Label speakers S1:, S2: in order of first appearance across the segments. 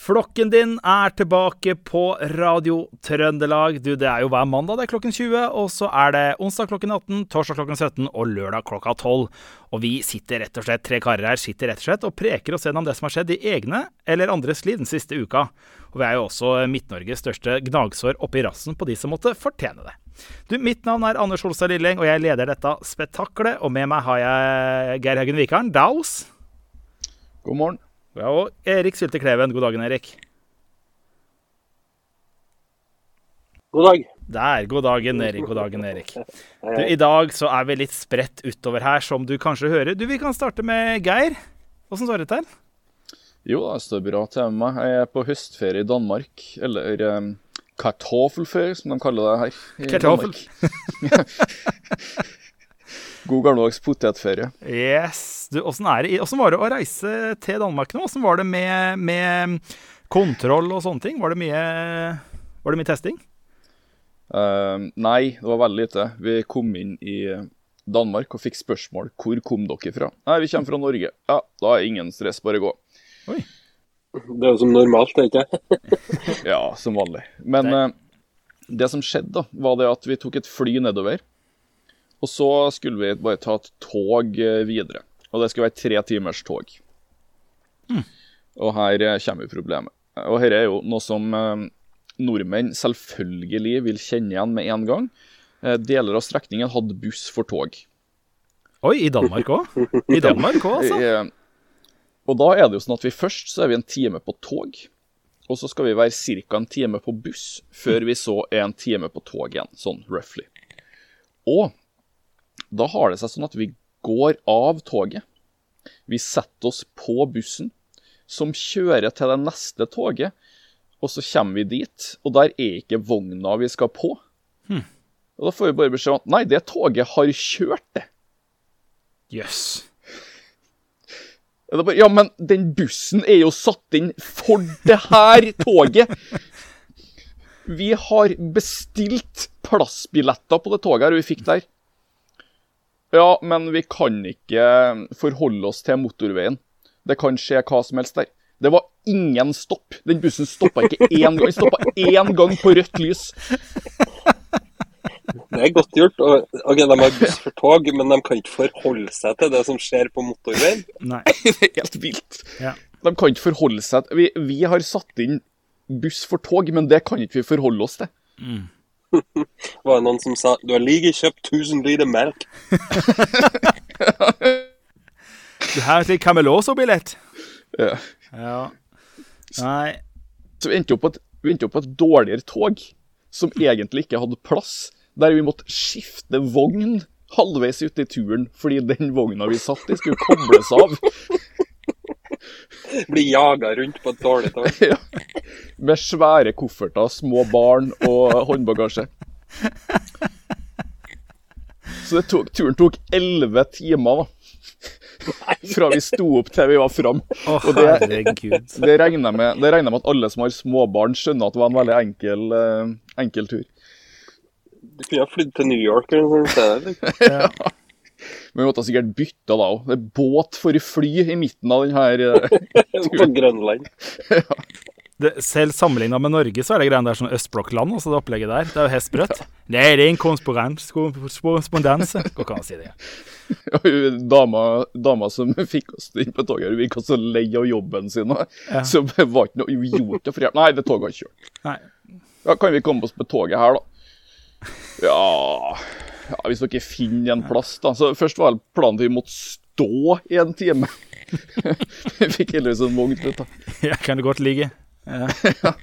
S1: Flokken din er tilbake på Radio Trøndelag. Du, Det er jo hver mandag det er klokken 20, og så er det onsdag klokken 18, torsdag klokken 17 og lørdag klokka 12. Og vi sitter rett og slett, tre karer her sitter rett og slett og preker oss gjennom det som har skjedd i egne eller andres liv den siste uka. Og vi er jo også Midt-Norges største gnagsår oppi rassen på de som måtte fortjene det. Du, Mitt navn er Anders Holstad Lilleng, og jeg leder dette spetakkelet. Og med meg har jeg Geir Haugen Vikaren, Daus.
S2: God morgen.
S1: Ja, og Erik Sylte Kleven. God dagen, Erik.
S3: God dag.
S1: Der. God dagen, Erik. God dagen, Erik. Du, I dag så er vi litt spredt utover her, som du kanskje hører. Du, Vi kan starte med Geir. Åssen står det til?
S2: Jo, det står bra til med meg. Jeg er på høstferie i Danmark. Eller um, kartoffelferie, som de kaller det her. i
S1: Kartoffel.
S2: Danmark. God gammeldags potetferie.
S1: Yes. Du, åssen er det? Åssen var det å reise til Danmark nå? Åssen var det med, med kontroll og sånne ting? Var det mye, var det mye testing?
S2: Uh, nei, det var veldig lite. Vi kom inn i Danmark og fikk spørsmål hvor kom dere fra. Nei, vi kommer fra Norge. Ja, da er ingen stress, bare gå.
S1: Oi.
S3: Det er jo som normalt, tenker jeg.
S2: Ja, som vanlig. Men eh, det som skjedde, da, var det at vi tok et fly nedover. Og så skulle vi bare ta et tog eh, videre. Og det skulle være tre timers tog. Og her eh, kommer problemet. Og her er jo noe som eh, nordmenn selvfølgelig vil kjenne igjen med en gang. Deler av strekningen hadde buss for tog.
S1: Oi, i Danmark òg? I Danmark òg, altså?
S2: Og da er det jo sånn at vi først så er vi en time på tog, og så skal vi være ca. en time på buss før vi så er en time på tog igjen, sånn roughly. Og da har det seg sånn at vi går av toget. Vi setter oss på bussen, som kjører til det neste toget, og så kommer vi dit, og der er ikke vogna vi skal på. Og da får vi bare beskjed om at nei, det toget har kjørt, det.
S1: Jøss.
S2: Bare, ja, men den bussen er jo satt inn for det her toget. Vi har bestilt plassbilletter på det toget her, og vi fikk der. Ja, men vi kan ikke forholde oss til motorveien. Det kan skje hva som helst der. Det var ingen stopp. Den bussen stoppa ikke én gang. Den stoppa én gang på rødt lys.
S3: Det er godt gjort. Og, ok, De har buss for tog, men de kan ikke forholde seg til det som skjer på motorveien.
S1: Nei.
S2: Det er helt vilt.
S1: Ja.
S2: De kan ikke forholde seg til vi, vi har satt inn buss for tog, men det kan ikke vi forholde oss til.
S3: Var det noen som sa du har like kjøpt 1000 liter melk?
S1: Du har en slik Cameloso-billett?
S2: Ja.
S1: Ja. Nei.
S2: Så vi endte opp på et, vi endte opp på et dårligere tog, som egentlig ikke hadde plass, der vi måtte skifte vogn halvveis ute i turen fordi den vogna vi satt i, skulle kobles av.
S3: Bli jaga rundt på et dårlig tog?
S2: Ja. Med svære kofferter, små barn og håndbagasje. Så det tok, turen tok elleve timer, da. Fra vi sto opp til vi var fram.
S1: Oh,
S2: Og det-. Det regner jeg med, med at alle som har småbarn, skjønner at det var en veldig enkel, eh, enkel tur.
S3: Du kunne ha flydd til New York eller noe sånt. Liksom.
S1: Ja.
S2: Men vi måtte sikkert bytte da òg. Det er båt for fly i midten av denne eh,
S3: På Grønland.
S1: Det, selv sammenligna med Norge, så er det greiene der som østblokkland. Også det opplegget der. Det er jo helt sprøtt. Nei, det er en korrespondanse. Går ikke an å si det.
S2: Dama, dama som fikk oss inn på toget, virka så lei av jobben sin.
S1: Ja.
S2: Så det var ikke noe gjort for hjelp. Nei, det toget har kjørt.
S1: Nei.
S2: Ja, Kan vi komme oss på toget her, da? Ja, ja Hvis dere finner en plass, da. Så Først var det planen at vi måtte stå i en time. vi fikk heldigvis en vogn. ut da.
S1: Jeg kan du godt ligge. Ja.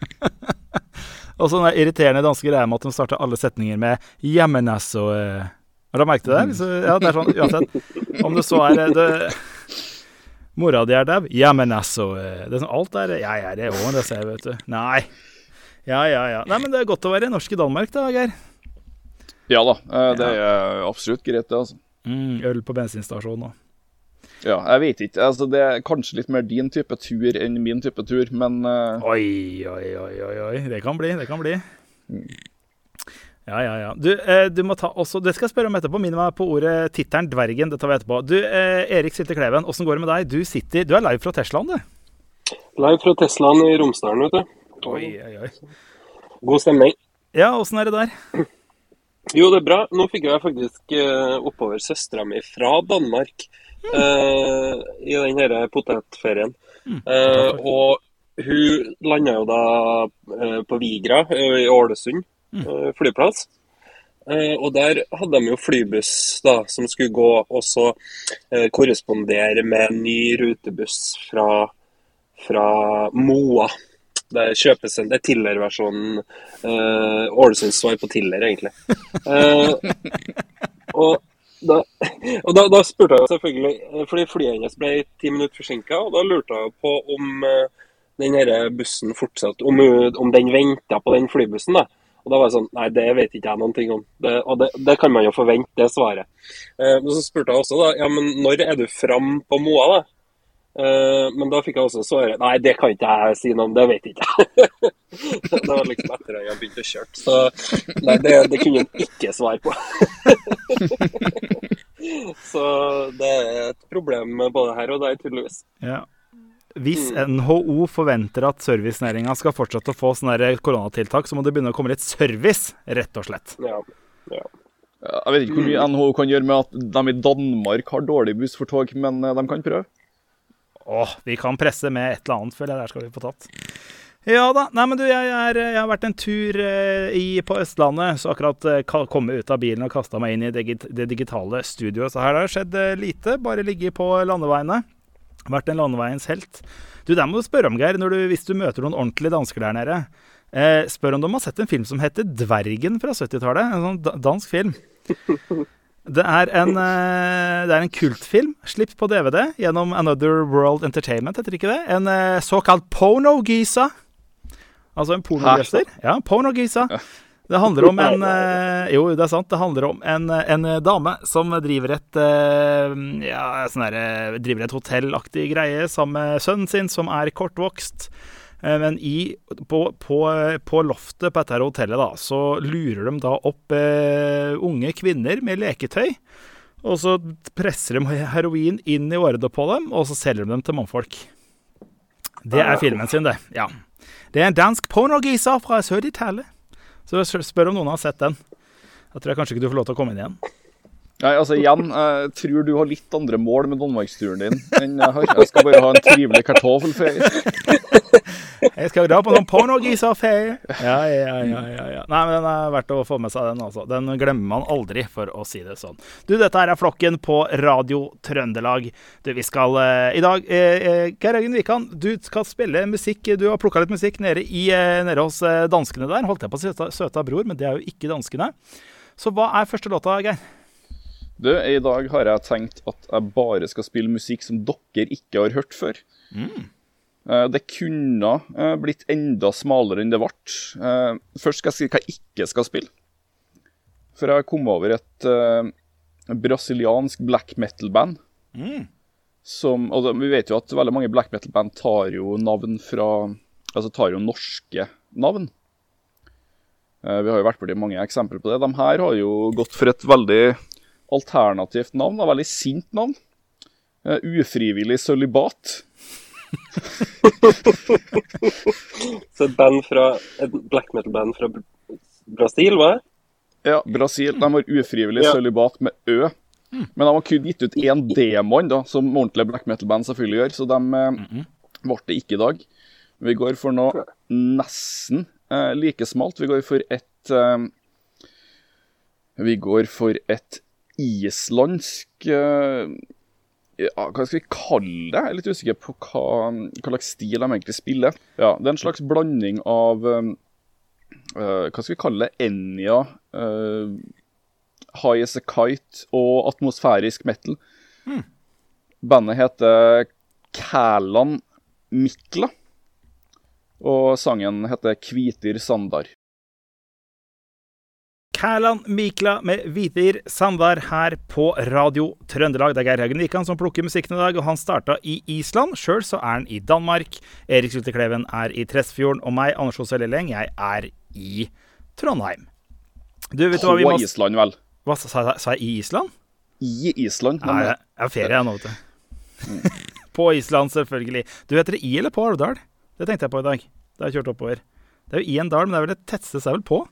S1: og så den irriterende danske greier med at de starter alle setninger med 'jammen altså'. eh. Har du merket det? Så, ja, det er sånn uansett. Om det så er eh, det, Mora di er dau? Jammen altså. eh. Det er sånn, alt er Ja, ja, det ser jeg, vet du. Nei. Ja, ja, ja. Nei, men det er godt å være norsk i Danmark, da, Geir.
S2: Ja da, eh, det er absolutt greit, det. altså.
S1: Mm, øl på bensinstasjonen òg.
S2: Ja, jeg vet ikke. altså Det er kanskje litt mer din type tur enn min type tur, men uh...
S1: Oi, oi, oi, oi, oi. Det kan bli, det kan bli. Ja, ja, ja. Du, eh, du må ta også Det skal jeg spørre om etterpå. Minn meg på ordet tittelen 'Dvergen'. Det tar vi etterpå. Du, eh, Erik Sylte Kleven, åssen går det med deg? Du sitter Du er live fra Teslaen, du.
S3: Live fra Teslaen i Romsdalen, vet du.
S1: Oi, oi, oi.
S3: God stemning.
S1: Ja, åssen er det der?
S3: Jo, det er bra. Nå fikk jeg faktisk uh, oppover søstera mi fra Danmark uh, i den denne potetferien. Uh, og hun landa jo da uh, på Vigra i Ålesund uh, flyplass. Og der hadde de jo flybuss da, som skulle gå og så korrespondere med en ny rutebuss fra, fra Moa. Det kjøpes det er Tiller-versjonen. Uh, Ålesunds svar på Tiller, egentlig. Uh, og da, og da, da spurte jeg selvfølgelig, eh, fordi flyet hennes ble ti minutter forsinka, og da lurte jeg på om den her bussen fortsatt, om, om den venta på den flybussen. da. Og da var jeg sånn Nei, det vet ikke jeg noen ting om. Det, og det, det kan man jo forvente, det svaret. Uh, men så spurte jeg også da, ja, men når er du fram på Moa, da? Eh, men da fikk jeg også svare Nei, det kan ikke jeg si noe om, det vet jeg ikke det var liksom etter at jeg begynte å kjøre. Så nei, det, det kunne han ikke svare på. Så det er et problem både her og der, tydeligvis.
S1: Ja. Hvis NHO forventer at servicenæringa skal fortsette å få sånne koronatiltak, så må det begynne å komme litt service, rett og slett.
S3: Ja, ja.
S2: Jeg vet ikke hvor mye NHO kan gjøre med at de i Danmark har dårlig buss for tog, men eh, de kan prøve.
S1: Åh, vi kan presse med et eller annet, føler jeg. Der skal vi få tatt. Ja da. Nei, men du, jeg, er, jeg har vært en tur eh, i, på Østlandet, så akkurat ka- kommet ut av bilen og kasta meg inn i det, digitale studioet. Så her har det skjedd eh, lite. Bare ligge på landeveiene. Vært en landeveiens helt. Du, der må du spørre om, Geir, du, hvis du møter noen ordentlige dansker der nede. Eh, spør om de har sett en film som heter 'Dvergen' fra 70-tallet. En sånn dansk film. Det er, en, eh, det er en kultfilm, slipp på DVD gjennom Another World Entertainment, heter ikke det? En eh, såkalt pornogisa. Altså en pornogreser. Ja, pornogisa. Det handler om en eh, Jo, det er sant. Det handler om en, en dame som driver et Ja, sånn derre Driver et hotellaktig greie sammen med sønnen sin, som er kortvokst. Eh, Men i, på, på, på loftet på dette hotellet da, så lurer de da opp eh, unge kvinner med leketøy. Og så presser de heroin inn i årene på dem, og så selger de dem til mannfolk. Det er filmen sin, det. Ja. Det er en dansk pornogisa fra Sør-Italia. Så jeg spør om noen har sett den. Da tror jeg kanskje ikke du får lov til å komme inn igjen.
S2: Nei, altså igjen, jeg tror du har litt andre mål med danmarksturen din enn jeg har. Jeg skal bare ha en trivelig kartoffelferie.
S1: Jeg skal dra på noen pornogisa-ferie. Ja, ja, ja, ja, ja. Nei, men den er verdt å få med seg, den. altså. Den glemmer man aldri, for å si det sånn. Du, dette her er Flokken på Radio Trøndelag. Du, vi skal eh, i dag eh, eh, Geir Jørgen Wikan, du skal spille musikk. Du har plukka litt musikk nede, i, eh, nede hos eh, danskene der. Holdt jeg på å si søta, søta bror, men det er jo ikke danskene. Så hva er første låta, Geir?
S2: Du, I dag har jeg tenkt at jeg bare skal spille musikk som dere ikke har hørt før. Mm. Det kunne eh, blitt enda smalere enn det ble. Eh, Først skal jeg si hva jeg ikke skal spille. For jeg kom over et uh, brasiliansk black metal-band. Som altså, Vi vet jo at veldig mange black metal-band tar jo navn fra Altså tar jo norske navn. Uh, Vi har jo vært borti mange eksempler på det. De her har jo gått for et veldig alternativt navn, et veldig sint navn. Uh, ufrivillig sølibat.
S3: Så et band fra, et black metal-band fra Brasil, hva?
S2: Ja, Brasil. De har ufrivillig
S3: Ja.
S2: sølibat med Ø. Men de har kun gitt ut én demon, da, som ordentlige black metal-band selvfølgelig gjør, så de eh, ble det ikke i dag. Vi går for noe nesten eh, like smalt. Vi går for et eh, Vi går for et islandsk eh, ja, Hva skal vi kalle det? Jeg er litt usikker på hva, hva slags stil de egentlig spiller. Ja, Det er en slags blanding av eh, Hva skal vi kalle det? Enja, uh, High as a Kite og atmosfærisk metal. Bandet heter Kælan Mikla, og sangen heter Kvitir Sandar.
S1: Kælan Mikla med Vitir Sandar her på Radio Trøndelag. Det er Geir Haugen Wikan som plukker musikken i dag, og han starta i Island. Sjøl så er han i Danmark. Erik Sylte Kleven er i Tresfjorden, og meg, Anders José Lilleng, jeg er i Trondheim. Du, vet du hva vi
S2: På
S1: må
S2: Island, vel.
S1: Hva sa, sa, sa jeg i Island?
S2: I Island.
S1: Nei, jeg er ferie jeg nå, vet du. På Island, selvfølgelig. Du heter det i eller på Alvdal? Det tenkte jeg på i dag da jeg kjørte oppover. Det er jo i en dal, men det er vel det tetteste seg vel på?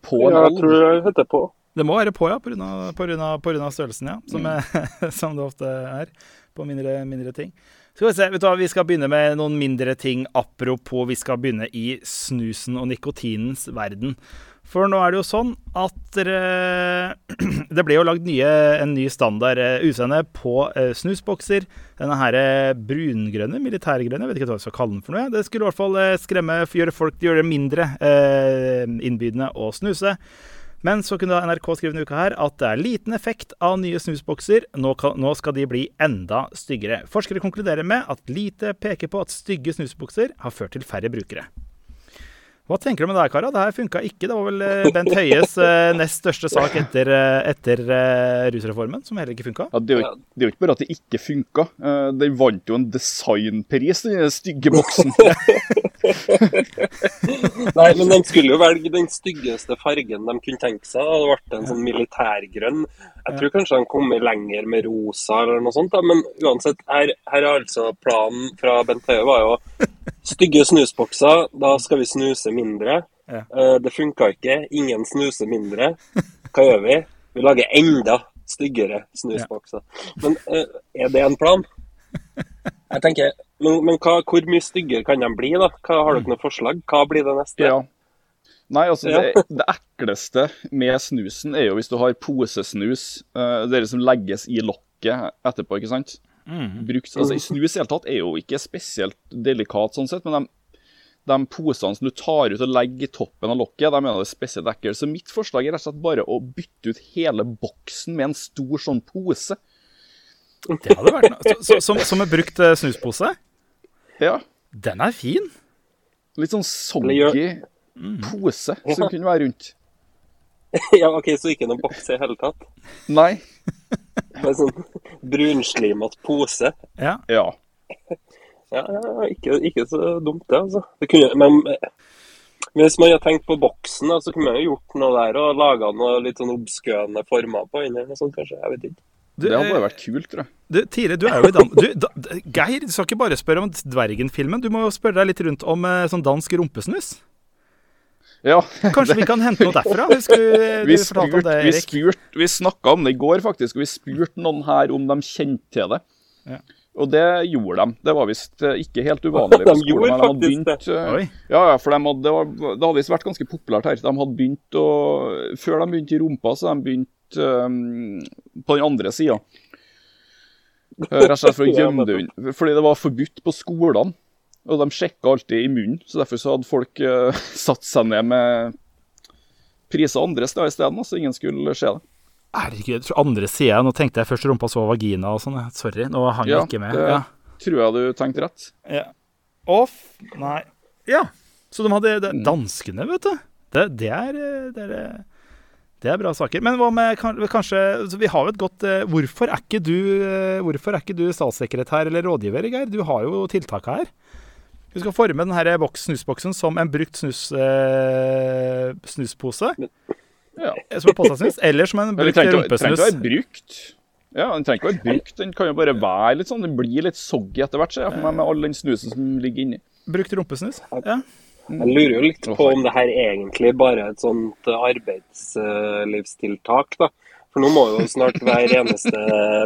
S2: På
S3: Ja, jeg tror det heter på.
S1: Det må være på, ja, av størrelsen, ja. Som, er, som det ofte er på mindre, mindre ting. Skal vi se, vet du hva, vi skal begynne med noen mindre ting apropos vi skal begynne i snusen og nikotinens verden. For nå er det jo sånn at Det ble jo lagd en ny standard eh, utseende på eh, snusbokser. Denne her eh, brungrønne, militærgrønne, vet ikke hva jeg skal kalle den for noe. Det skulle i hvert fall skremme, gjøre folk gjøre det mindre innbydende å snuse. Men så kunne NRK skrive denne uka her at det er liten effekt av nye snusbokser. Nå skal de bli enda styggere. Forskere konkluderer med at lite peker på at stygge snusbokser har ført til færre brukere. Hva tenker du med det her, Kara? Det her funka ikke. Det var vel eh, Bent Høies eh, nest største sak etter, eh, etter rusreformen, som heller ikke funka.
S2: Ja, det, er jo, ikke bare at det ikke funka. Den vant jo en designpris, den stygge boksen.
S3: Nei, men de skulle jo velge den styggeste fargen de kunne tenke seg. Det hadde vært en sånn militærgrønn. Jeg tror kanskje de kommer lenger med rosa eller noe sånt. Da. Men uansett, her, her er altså planen fra Bent Høie var jo stygge snusbokser. Da skal vi snuse mindre.
S1: Ja.
S3: Eh, Det funka ikke. Ingen snuser mindre. Hva gjør vi? Vi lager enda styggere snusbokser. Men eh, er det en plan? Jeg tenker, Men, men hva, hvor mye styggere kan de bli? da? Hva, har dere noe forslag? Hva blir det neste?
S2: Ja. Nei, altså,
S3: Ja.
S2: det, det ekleste med snusen er jo hvis du har posesnus, uh, det som legges i lokket etterpå, ikke sant? Brukt, altså, Snus i hele tatt er jo ikke spesielt delikat sånn sett, men de, de posene som du tar ut og legger i toppen av lokket, de er det spesielt ekkelt. Så mitt forslag er rett og slett bare å bytte ut hele boksen med en stor sånn pose.
S1: Det hadde vært noe. Så, så, som, som en brukt eh, snuspose?
S2: Ja,
S1: Den er fin.
S2: litt sånn soggy pose som kunne være rundt.
S3: ja, ok, Så ikke noen boks i hele tatt?
S2: Nei.
S3: Med sånn brunslimete pose?
S1: Ja.
S2: Ja.
S3: Ja, ikke, ikke så dumt, det. altså. Det kunne, men hvis man hadde tenkt på boksen, så kunne man jo gjort noe der og laga noe litt sånn obskøne former på kanskje, jeg vet ikke.
S1: Du,
S2: Det hadde
S1: eh,
S2: bare vært kult, tror jeg.
S1: Du, Tire, du er jo i Dan... Du, da, Geir, du skal ikke bare spørre om Dvergen-filmen. Du må jo spørre deg litt rundt om eh, sånn dansk rumpesnus.
S2: Ja.
S1: Kanskje vi kan hente noe derfra? Husker du, du
S2: Vi
S1: fortalte om
S2: spurte,
S1: det,
S2: vi, spurt, vi snakka om det i går, faktisk, og vi spurte noen her om de kjente til det.
S1: Ja.
S2: Og det gjorde de. Det var visst eh, ikke helt uvanlig. På skolen, men de hadde begynt, eh, Ja, ja, for de hadde, det, var, det hadde visst vært ganske populært her. De hadde begynt å Før de begynte i rumpa, så de begynt eh, på den andre sida. Rett og slett for å gjemme det unna. Fordi det var forbudt på skolene. Og de sjekka alltid i munnen, så derfor så hadde folk uh, satt seg ned med priser andre steder isteden, så ingen skulle se det.
S1: Herregud, fra andre sida. Nå tenkte jeg først rumpa, så vagina og sånn. Sorry, nå hang jeg ikke med.
S2: det-
S1: Ja.
S2: Tror jeg du tenkte rett.
S1: Ja. Off Nei. Ja. Så de hadde det,
S2: Mm.
S1: Danskene, vet du. Det, det, er, eh, det, er, det er bra saker. Men hva med kanskje Vi har jo et godt eh, Hvorfor er ikke du eh, Hvorfor er ikke du statssekretær eller rådgiver, Geir? Du har jo tiltaka her. Du skal forme denne boks, snusboksen som en brukt snus, eh, snuspose.
S2: Ja.
S1: Som er påsatsnus. Eller som en brukt
S2: trenger ikke trenger
S1: rumpesnus.
S2: ikke å være brukt. Ja, Den trenger ikke å være brukt, den kan jo bare være litt sånn, den blir litt soggy etter hvert, ser jeg for meg, med all den snusen som ligger inni.
S1: Brukt rumpesnus. Ja.
S3: Jeg lurer jo litt på om det her egentlig bare er et sånt arbeidslivstiltak, da. For nå må jo snart hver eneste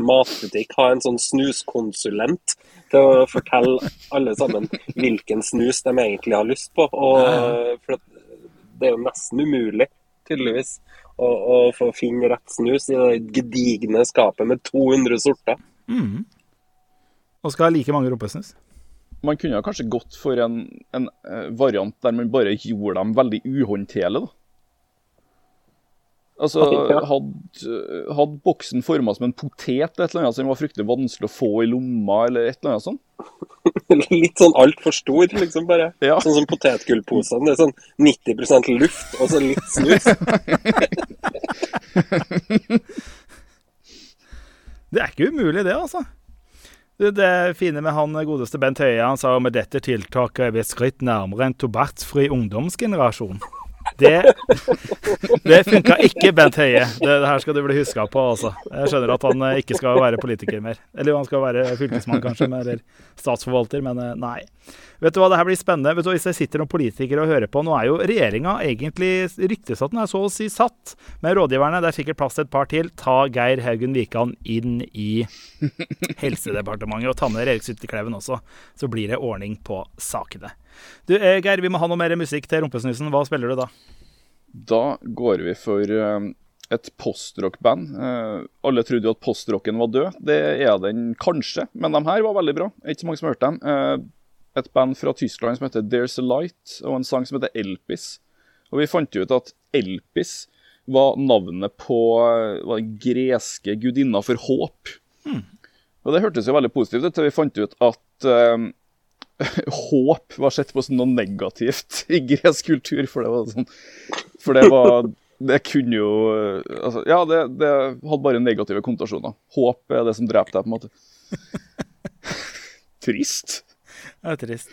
S3: matbutikk ha en sånn snuskonsulent til å fortelle alle sammen hvilken snus de egentlig har lyst på. Og, for det er jo nesten umulig, tydeligvis, å, å få finne rett snus i det gedigne skapet med 200 sorter.
S1: Og skal ha like mange rumpesnus.
S2: Man kunne kanskje gått for en, en eh, variant der man bare gjorde dem veldig uhåndterlige, da. Altså, hadde, hadde boksen forma som en potet, eller et eller annet som var fryktelig vanskelig å få i lomma, eller et eller annet sånt.
S3: Litt sånn altfor stor, liksom, bare.
S2: Ja.
S3: Sånn som potetgullposene. Det er sånn 90% luft og så litt snus.
S1: Det er ikke umulig, det, altså. Det, fine med han godeste Bent Høie, han sa med dette tiltaket er vi et skritt nærmere en tobakksfri ungdomsgenerasjon. Det, det funka ikke, Bent Høie. Det, det, her skal du bli huska på, altså. Jeg skjønner at han eh, ikke skal være politiker mer. Eller han skal være fylkesmann, kanskje, eller statsforvalter, men eh, nei. Vet du hva, det her blir spennende. Vet du, Hvis det sitter noen politikere og hører på Nå er jo regjeringa egentlig ryktes at den er så å si satt. Men rådgiverne, der fikk jeg plass til et par til. Ta Geir Haugen Wikan inn i Helsedepartementet, og ta med Erik Syttekleven også. Så blir det ordning på sakene. Du, eh, Geir, vi må ha noe mer musikk til Rumpesnusen. Hva spiller du da?
S2: Da går vi for um, et postrock-band. Uh, alle trodde jo at postrocken var død. Det er den kanskje, men de her var veldig bra. Ikke så mange som hørte dem. Et band fra Tyskland som heter There's a Light, og en sang som heter Elpis. Og vi fant ut at Elpis var navnet på var den greske gudinna for håp. Hmm. Og det hørtes jo veldig positivt ut til vi fant ut at håp var sett på som noe negativt i gresk kultur. For det var sånn For det var Det kunne jo altså, Ja, det, det, hadde bare negative konnotasjoner. Håp er det som dreper deg, på en måte. Trist.
S1: Det er trist.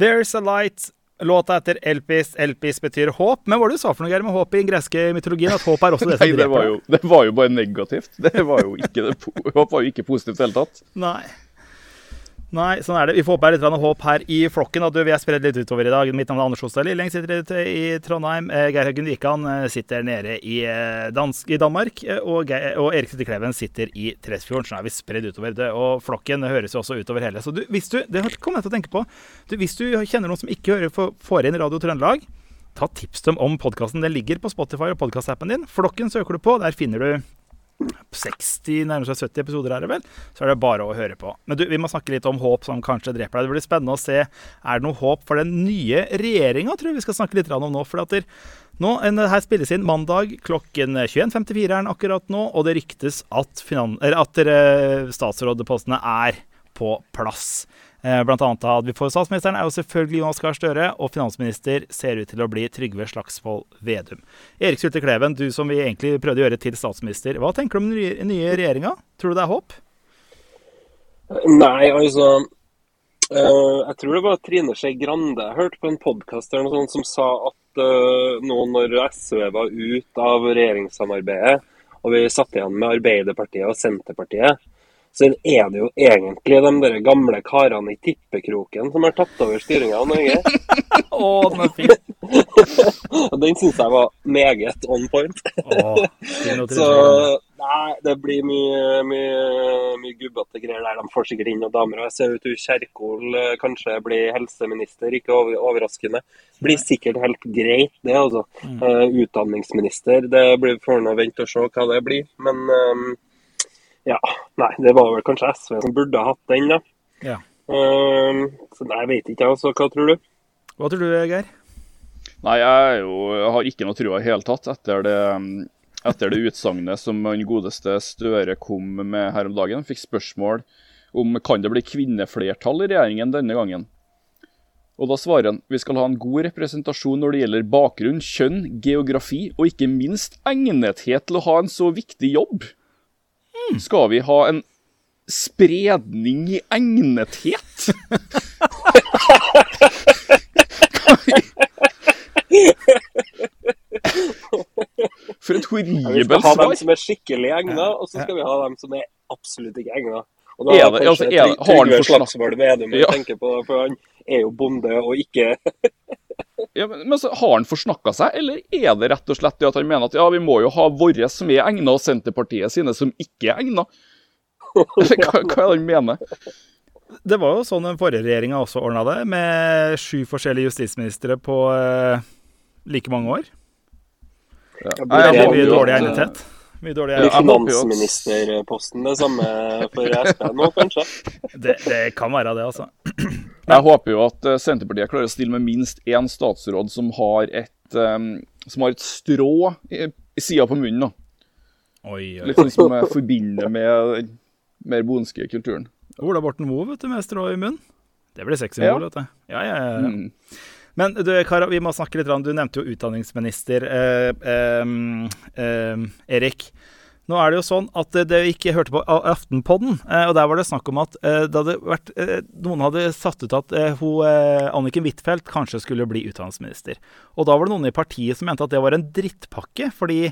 S1: There's a light. Låta etter Elpis. Elpis betyr håp. Men hva var det du sa for noe med håp i den greske mytologien? At håp er også det som
S2: Nei, det var, jo, det var jo bare negativt. Det var jo ikke, det, håp var jo ikke positivt i det hele tatt.
S1: Nei. Nei, sånn er det. Vi får håpe litt håp her i flokken. Du, vi er spredd litt utover i dag. Mitt navn er Anders Hostad Lilleng, sitter i Trondheim. Eh, Geir Haugen Wikan eh, sitter nede i, eh, Dansk, i Danmark. Og, Geir, og Erik Sitte Kleven sitter i Tresfjorden. Sånn er vi spredd utover. Det, og flokken høres jo også utover hele. Så du, hvis du, det kom jeg til å tenke på. Du, hvis du kjenner noen som ikke hører, får inn Radio Trøndelag, ta tips dem om podkasten. Den ligger på Spotify og podkastappen din. Flokken søker du på. Der finner du 60, nærmer seg 70 episoder, er det vel. Så er det bare å høre på. Men du, vi må snakke litt om håp som kanskje dreper deg. Det blir spennende å se. Er det noe håp for den nye regjeringa, tror jeg vi skal snakke litt om nå. For at der, nå, her spilles inn mandag klokken 21.54 er den akkurat nå, og det ryktes at, at statsrådpostene er på plass. Eh, blant annet at vi får statsministeren er jo selvfølgelig Jonas Gahr Støre, og finansminister ser ut til å bli Trygve Slagsvold Vedum. Erik Sylte Kleven, du som vi egentlig prøvde å gjøre til statsminister. Hva tenker du om den nye regjeringa? Tror du det er håp?
S3: Nei, altså uh, Jeg tror det var Trine Skei Grande jeg hørte på en podkast som sa at uh, nå når SV var ute av regjeringssamarbeidet, og vi satt igjen med Arbeiderpartiet og Senterpartiet, så er det jo egentlig de der gamle karene i tippekroken som har tatt over styringa av Norge.
S1: Å, den er fin!
S3: den syns jeg var meget on point.
S1: Åh,
S3: så nei, det blir mye, mye, mye gubbete greier der. De får sikkert inn noen damer. Og jeg ser ut til Kjerkol eh, kanskje blir helseminister, ikke overraskende. Blir sikkert helt greit, det, altså. Mm. Uh, utdanningsminister, det blir får nå vente og se hva det blir. Men um, ja, nei, det var vel kanskje SV som burde ha hatt den, da.
S1: Ja.
S3: Um, så nei, jeg vet ikke, altså. Hva tror du?
S1: Hva tror du, Geir?
S2: Nei, jeg, jo, jeg har ikke noe trua i hele tatt etter det, etter det utsagnet som den godeste Støre kom med her om dagen. Fikk spørsmål om kan det bli kvinneflertall i regjeringen denne gangen. Og da svarer han vi skal ha en god representasjon når det gjelder bakgrunn, kjønn, geografi og ikke minst egnethet til å ha en så viktig jobb. Skal vi ha en spredning i egnethet? For et horribelt
S3: svar. Vi skal ha
S2: dem
S3: som er skikkelig egna, og så skal vi ha dem som er absolutt ikke egna. Og
S2: da er det, altså, er det, har han
S3: Slagsvold Vedum ja. tenker på, for han er jo bonde og ikke
S2: ja, men, men så, Har han forsnakka seg, eller er det rett og slett det at han mener at ja, vi må jo ha våre som er egna, og Senterpartiet sine som ikke er egna? Eller hva, hva er det han mener?
S1: Det var jo sånn den forrige regjeringa også ordna det, med sju forskjellige justisministre på uh, like mange år. Ja. Det er mye dårlig egnethet. Mye dårlig
S3: Eller finansministerposten det samme for Sp nå, kanskje?
S1: Det, det, kan være det, altså.
S2: Jeg håper jo at eh, Senterpartiet klarer å stille med minst én statsråd som har et, um, som har et strå i, i sida på munnen. da.
S1: Oi, oi.
S2: Litt sånn som jeg forbinder med den mer bonske kulturen.
S1: Ola Borten Moe, vet du, med strå i munnen. Det blir sexy mål, ja. vet du. Ja, ja, ja. Mm. Men du, Kara, vi må snakke litt. om Du nevnte jo utdanningsminister eh, eh, eh, Erik. Nå er det jo sånn at det vi ikke hørte på Aftenpodden, eh, og der var det snakk om at eh, det hadde vært, noen hadde satt ut at hun, Anniken Huitfeldt kanskje skulle bli utdanningsminister. Og da var det noen i partiet som mente at det var en drittpakke, fordi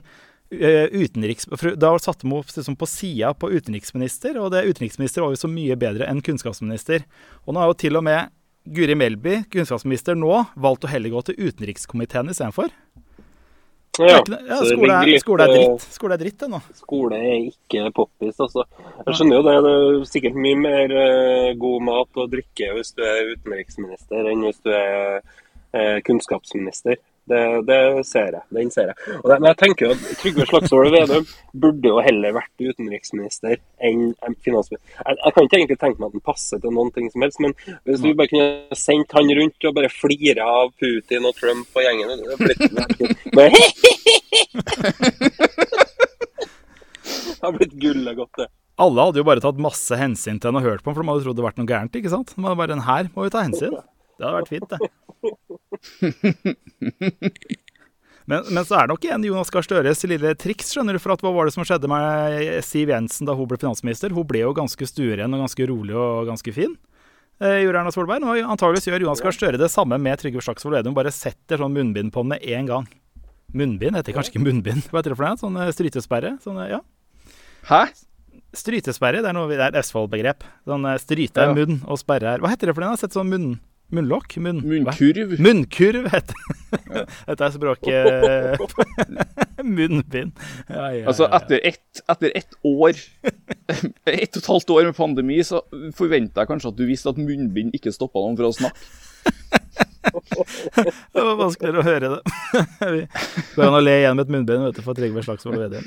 S1: utenriks... Da satte vi henne liksom på sida på utenriksminister, og det utenriksminister var jo så mye bedre enn kunnskapsminister. Og nå er jo til og med Guri Melby, kunnskapsminister nå, valgt å heller gå til utenrikskomiteen istedenfor.
S3: Ja,
S1: ja skole, er, skole, er, dritt. Skole er dritt, det nå.
S3: Skole er ikke poppis, altså. Jeg skjønner jo det. Det er sikkert mye mer uh, god mat og drikke hvis du er utenriksminister enn hvis du er uh, kunnskapsminister. Det, det, ser jeg. Den ser jeg. Det, men jeg tenker jo at Trygve Slagsvold Vedum burde jo heller vært utenriksminister enn finansminister. Jeg, jeg, kan ikke egentlig tenke meg at han passer til noen ting som helst, men hvis du bare kunne sendt han rundt og bare flire av Putin og Trump og gjengen det blitt, det har blitt gullet godt, det.
S1: Alle hadde jo bare tatt masse hensyn til henne og hørt på ham, for de hadde trodd det hadde vært noe gærent. ikke sant? Men bare den her må vi ta hensyn. Det hadde vært fint, det. Men, men, så er det nok igjen Jonas Gahr Støres lille triks. skjønner du, for at Hva var det som skjedde med Siv Jensen da hun ble finansminister? Hun ble jo ganske stueren og ganske rolig og ganske fin. Eh, gjorde Erna Solberg. Nå antageligvis gjør Jonas Gahr Støre det samme med Trygve Slagsvold Vedum. Bare setter sånn munnbind på ham med en gang. Munnbind heter kanskje ikke munnbind. Hva heter det for noe? Sånn eh, strytesperre? Sånn, ja.
S2: Hæ?
S1: Strytesperre, det er, noe, det er et Østfold-begrep. Sånn eh, stryte er munn og sperre her. Hva heter det for noe? Sett sånn munn... Munnlokk? Munn,
S2: Munnkurv.
S1: Hva? Munnkurv heter det. Dette er språket Munnbind.
S2: Ja, ja, altså, etter ett, etter ett år Ett og et halvt år med pandemi, så forventer jeg kanskje at du visste at munnbind ikke stoppa noen fra å snakke.
S1: det var vanskeligere å høre det. vi går an å le igjen med et munnbind vet du, for Trygve Slagsvold Vedum.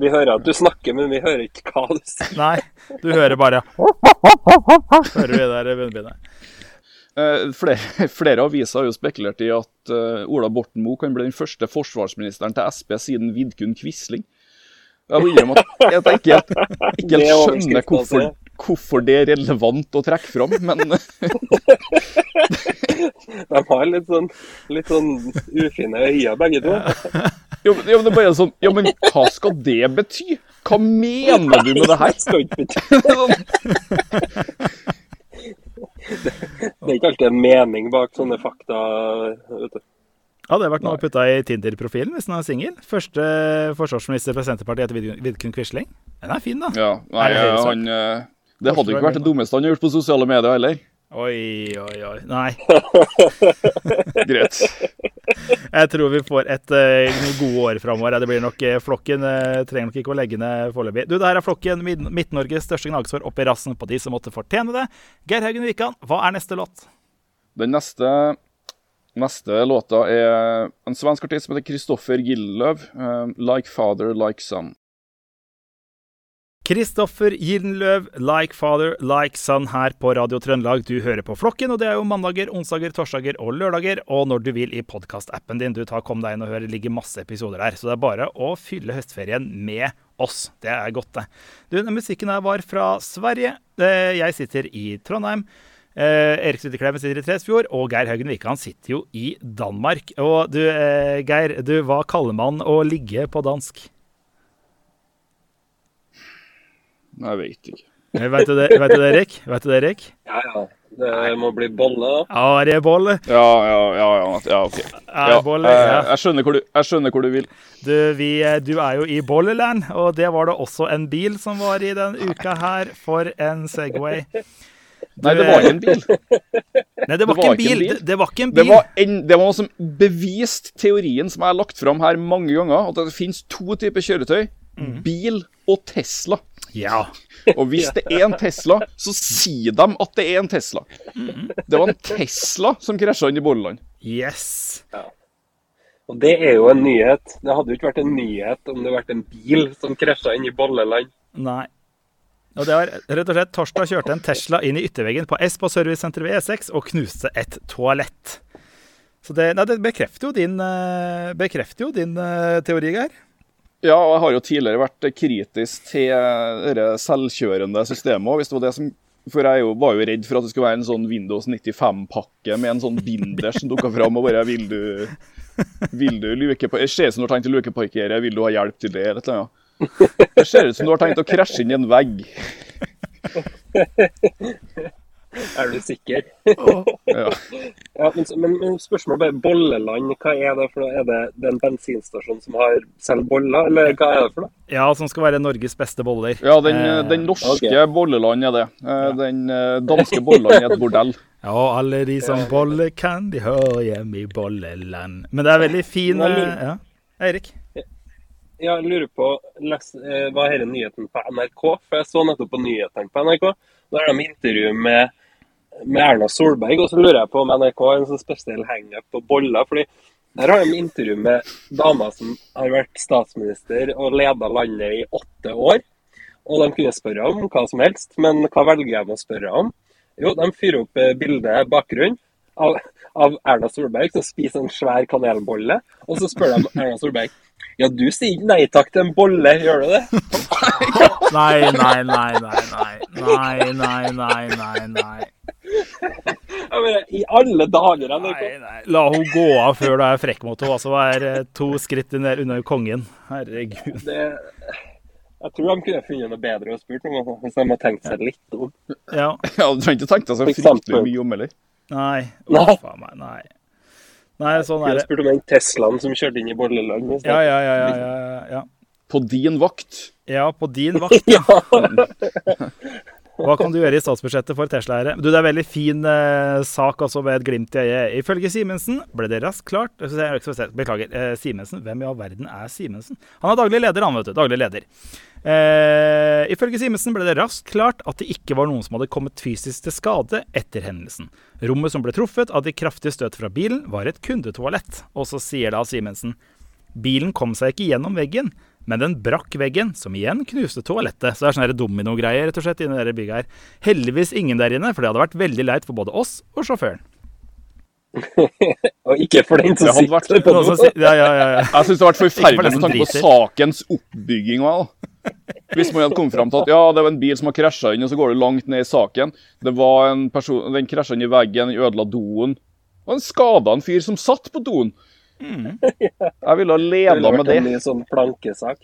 S3: Vi hører at du snakker, men vi hører ikke hva du sier.
S1: Nei, du hører bare Hører du det der munnbindet?
S2: Uh, flere, flere, aviser har jo spekulert i at uh, Ola Borten Moe kan bli den første forsvarsministeren til Sp siden Vidkun Quisling. Jeg må innrømme at jeg ikke helt, ikke helt skjønner hvorfor, hvorfor, det er relevant å trekke fram, men
S3: De har litt sånn, litt sånn ufine øyne, begge to.
S2: Jo, jo, det er bare sånn, ja, men hva skal det bety? Hva mener du med det her?
S3: Det er ikke alltid en mening bak sånne fakta. vet du.
S1: Ja, det hadde vært noe å putte i Tinder-profilen hvis den er singel. Første forsvarsminister fra Senterpartiet etter Vidkun Quisling. Den er fin, da.
S2: Ja, nei, han, eh, Det hadde ikke vært det dummeste han har gjort på sosiale medier heller.
S1: Oi, oi, oi. Nei.
S2: Greit.
S1: Jeg tror vi får et uh, gode år framover. Det blir nok uh, Flokken uh, trenger nok ikke å legge ned foreløpig. Du, det her er Flokken, Midt-Norges største gnagsår oppi rassen på de som måtte fortjene det. Geir Haugen Wikan, hva er neste låt?
S2: Den neste, neste låta er en svensk artist som heter Kristoffer Gillöv. 'Like Father, Like Son'.
S1: Kristoffer Gildenløv, Like Father, Like Son her på Radio Trøndelag. Du hører på Flokken, og det er jo mandager, onsdager, torsdager og lørdager. Og når du vil i podkastappen din. Du tar Kom deg inn og hør, det ligger masse episoder der. Så det er bare å fylle høstferien med oss. Det er godt, det. Du, den musikken her var fra Sverige. Eh, jeg sitter i Trondheim. Eh, Erik Suttekleiven sitter i Tresfjord, og Geir Haugen Wikan sitter jo i Danmark. Og du, eh, Geir, du, hva kaller man å ligge på dansk?
S2: Jeg vet ikke.
S1: Vet du det, vet du det Erik? Vet du det, Erik?
S3: Ja, ja. Det må bli bolle, da.
S1: Ja, det er bolle.
S2: Ja, ja, ja, ja, ja OK.
S1: Ja, bolle, ja.
S2: Jeg, skjønner hvor du, jeg skjønner hvor du vil.
S1: Du, vi, du, er jo i Bolleland, og det var det også en bil som var i den uka her. For en Segway.
S2: Du, Nei, det var ikke en bil.
S1: Nei, det var, det ikke, en bil. bil. Det, det, var ikke en bil.
S2: Det var, en, det var noe som bevist teorien som jeg har lagt fram her mange ganger, at det finnes to typer kjøretøy. Mm. Bil og Tesla.
S1: Ja.
S2: Og hvis det er en Tesla, så sier de at det er en Tesla. Det var en Tesla som krasja inn i Bolleland.
S1: Yes.
S3: Ja. Og det er jo en nyhet. Det hadde jo ikke vært en nyhet om det hadde vært en bil som krasja inn i Bolleland.
S1: Nei. Og det var rett og slett Torsdag kjørte en Tesla inn i ytterveggen på S på servicesenteret ved E6 og knuste et toalett. Så det, nei, det bekrefter jo din, eh, bekrefter jo din uh, teori, Geir.
S2: Ja, og jeg har jo tidligere vært kritisk til det selvkjørende systemet hvis det var det som For jeg var jo redd for at det skulle være en sånn Windows 95-pakke med en sånn binder som dukka fram og bare Vil du, vil du luke på Ser ut som du har tenkt å lukeparkere, vil du ha hjelp til det? Eller noe. Det ser ut som du har tenkt å krasje inn i en vegg.
S3: Er du sikker?
S2: Ja.
S3: Ja, men, men, men spørsmålet er bare Bolleland, hva er det for noe? Er det, det er en bensinstasjon som har selger boller, eller hva er det for noe?
S1: Ja, som skal være Norges beste boller.
S2: Ja, den,
S1: Eh,
S2: den norske
S3: okay.
S2: Bolleland er det. Eh, Den eh, danske Bolleland er et bordell.
S1: Ja, og alle de som boller kan, de hører hjemme i bolleland. Men det er veldig fin Ja, Eirik?
S3: Ja, Jeg lurer på, les, Hva er denne nyheten på NRK? For Jeg så nettopp på nyhetene på NRK. Da er de intervju med, med Erna Solberg. Og så lurer jeg på om NRK har en sånn spesiell hangup på boller. fordi der har de intervju med damer som har vært statsminister og leda landet i åtte år. Og de kunne spørre om hva som helst, men hva velger de å spørre om? Jo, de fyrer opp eh, bildet bakgrunn av, av Erna Solberg som spiser en svær kanelbolle. Og så spør de Erna Solberg ja, du sier ikke nei takk til en bolle, gjør du det?
S1: Nei, nei, nei, nei, nei. Nei, nei, nei, nei, nei.
S3: Mener, I alle dager,
S1: Nei, nei. La hun gå av før du er frekk mot henne. Altså, er eh, to skritt ned under kongen. Herregud.
S3: Det, jeg tror de kunne funnet noe bedre å spurt om, hvis de hadde tenkt seg litt om.
S1: Ja.
S2: Ja, Du trenger ikke tenke deg så fryktelig mye om heller.
S1: Nei. Uff nei. Nei. Nei, sånn er det.
S3: spurt om den Teslaen som kjørte inn i bolleland.
S1: Ja, ja, ja, ja, ja, ja.
S2: På din vakt.
S1: Ja, på din vakt.
S3: Ja.
S1: Hva kan du gjøre i statsbudsjettet for Tesla-eiere? Du, Det er en veldig fin eh, sak også med et glimt i øyet. Ifølge Simensen ble det raskt klart Beklager. Eh, Simensen? Hvem i all verden er Simensen? Han er daglig leder, han, vet du. Daglig leder. Eh, ifølge Simensen ble det raskt klart at det ikke var noen som hadde kommet fysisk til skade etter hendelsen. Rommet som ble truffet av de kraftige støt fra bilen, var et kundetoalett. Og så sier da Simensen Bilen kom seg ikke gjennom veggen, men den brakk veggen, som igjen knuste toalettet. Så det er sånne dominogreier rett og slett inni det bygget her. Heldigvis ingen der inne, for det hadde vært veldig leit for både oss og sjåføren.
S3: Og ikke for den som
S2: sitter vært-
S3: på
S1: noe. som Ja, ja, ja, ja.
S2: Jeg syns det har vært
S1: for
S2: forferdelig med tanke på sakens oppbygging. og da. Hvis man hadde kommet fram til at ja, det var en bil som har krasja inn, og så går du langt ned i saken. Det var en person, Den krasja inn i veggen, den ødela doen. Og en skada en fyr som satt på doen. Jeg ville ha
S3: Det
S2: leda
S3: ville
S2: med
S3: vært
S2: det.
S3: en ny sånn plankesak.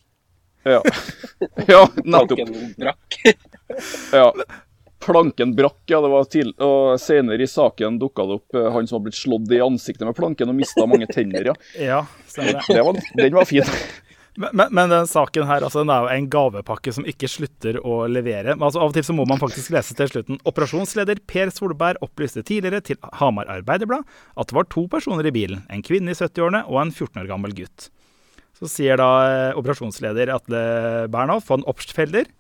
S2: Ja, ja nettopp.
S3: Planken brakk.
S2: Ja. Planken brakk, ja. det var til, og Senere i saken dukka det opp eh, han som har blitt slått i ansiktet med planken og mista mange tenner. ja.
S1: ja det.
S2: Det var, den var fin.
S1: Men, men, den saken her, altså, den er jo en gavepakke som ikke slutter å levere. Men altså, Av og til så må man faktisk lese til slutten. Operasjonsleder Per Solberg opplyste tidligere til Hamar Arbeiderblad at det var to personer i bilen. En kvinne i 70-årene og en 14 år gammel gutt. Så sier da eh, operasjonsleder Atle Bernhoft von Opstfelder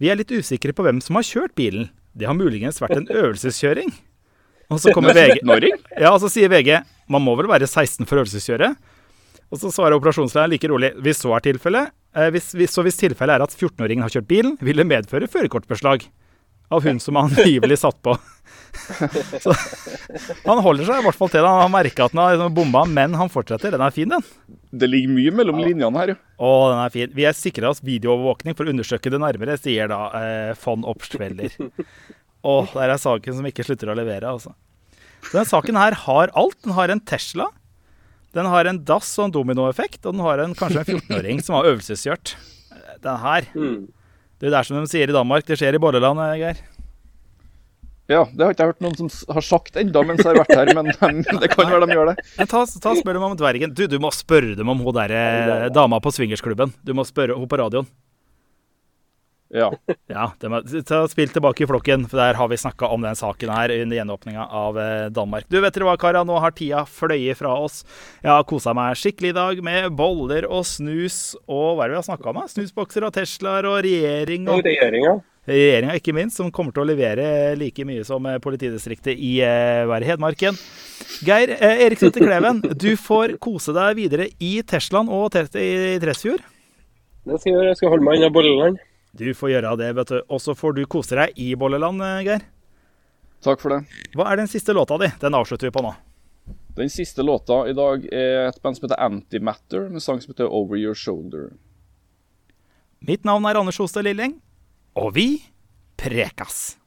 S1: vi er litt usikre på hvem som har kjørt bilen. Det har muligens vært en øvelseskjøring. Og så kommer VG. Ja, og så sier VG man må vel være 16 for øvelseskjøre. Og så svarer operasjonslederen like rolig hvis så er tilfellet. Eh, hvis, hvis, så hvis tilfellet er at 14-åringen har kjørt bilen, vil det medføre førerkortbeslag av hun som han angivelig satt på. Så han holder seg i hvert fall til det. Han har merka at han har bomba, men han fortsetter. Den er fin, den.
S2: Det ligger mye mellom linjene her, jo.
S1: Å, den er fin. Vi har sikra oss videoovervåkning for å undersøke det nærmere, sier da eh, von Obstfeller. Å, der er saken som ikke slutter å levere, altså. Så den saken her har alt. Den har en Tesla. Den har en dass og en dominoeffekt, og den har en, kanskje en 14-åring som har øvelseskjørt. Den her.
S3: Mm.
S1: Det er som de sier i Danmark, det skjer i bolleland, eh, Geir.
S2: Ja, Det har ikke jeg hørt noen som har sagt enda mens jeg har vært her, men men det kan være de gjør det.
S1: Men ta, ta spør dem om dvergen. Du, du må spørre dem om hun der, dama på swingersklubben. Du må spørre henne på radioen.
S2: Ja.
S1: Ja, må, ta Spill tilbake i flokken, for der har vi snakka om den saken her under gjenåpninga av eh, Danmark. Du, vet dere hva, Kara, Nå har tida fløyet fra oss. Jeg har kosa meg skikkelig i dag med boller og snus og hva er det vi har snakka om? Snusbokser og Teslaer og regjering
S3: Og
S1: og
S3: regjeringa.
S1: Regjeringa, ikke minst, som kommer til å levere like mye som eh, politidistriktet i eh, Hedmarken. Geir eh, Erik Sæther Kleven, du får kose deg videre i Teslaen og i Tresfjord.
S3: Det skal jeg gjøre. Jeg skal holde meg unna bolleland.
S1: Du får gjøre det, vet du. Og så får du kose deg i Bolleland, eh, Geir.
S2: Takk for det.
S1: Hva er den siste låta di? Den avslutter vi på nå.
S2: Den siste låta i dag er et band som heter Antimatter, med sang som heter Over Your Shoulder.
S1: Mitt navn er Anders Hostad Lilleng, og vi prekas!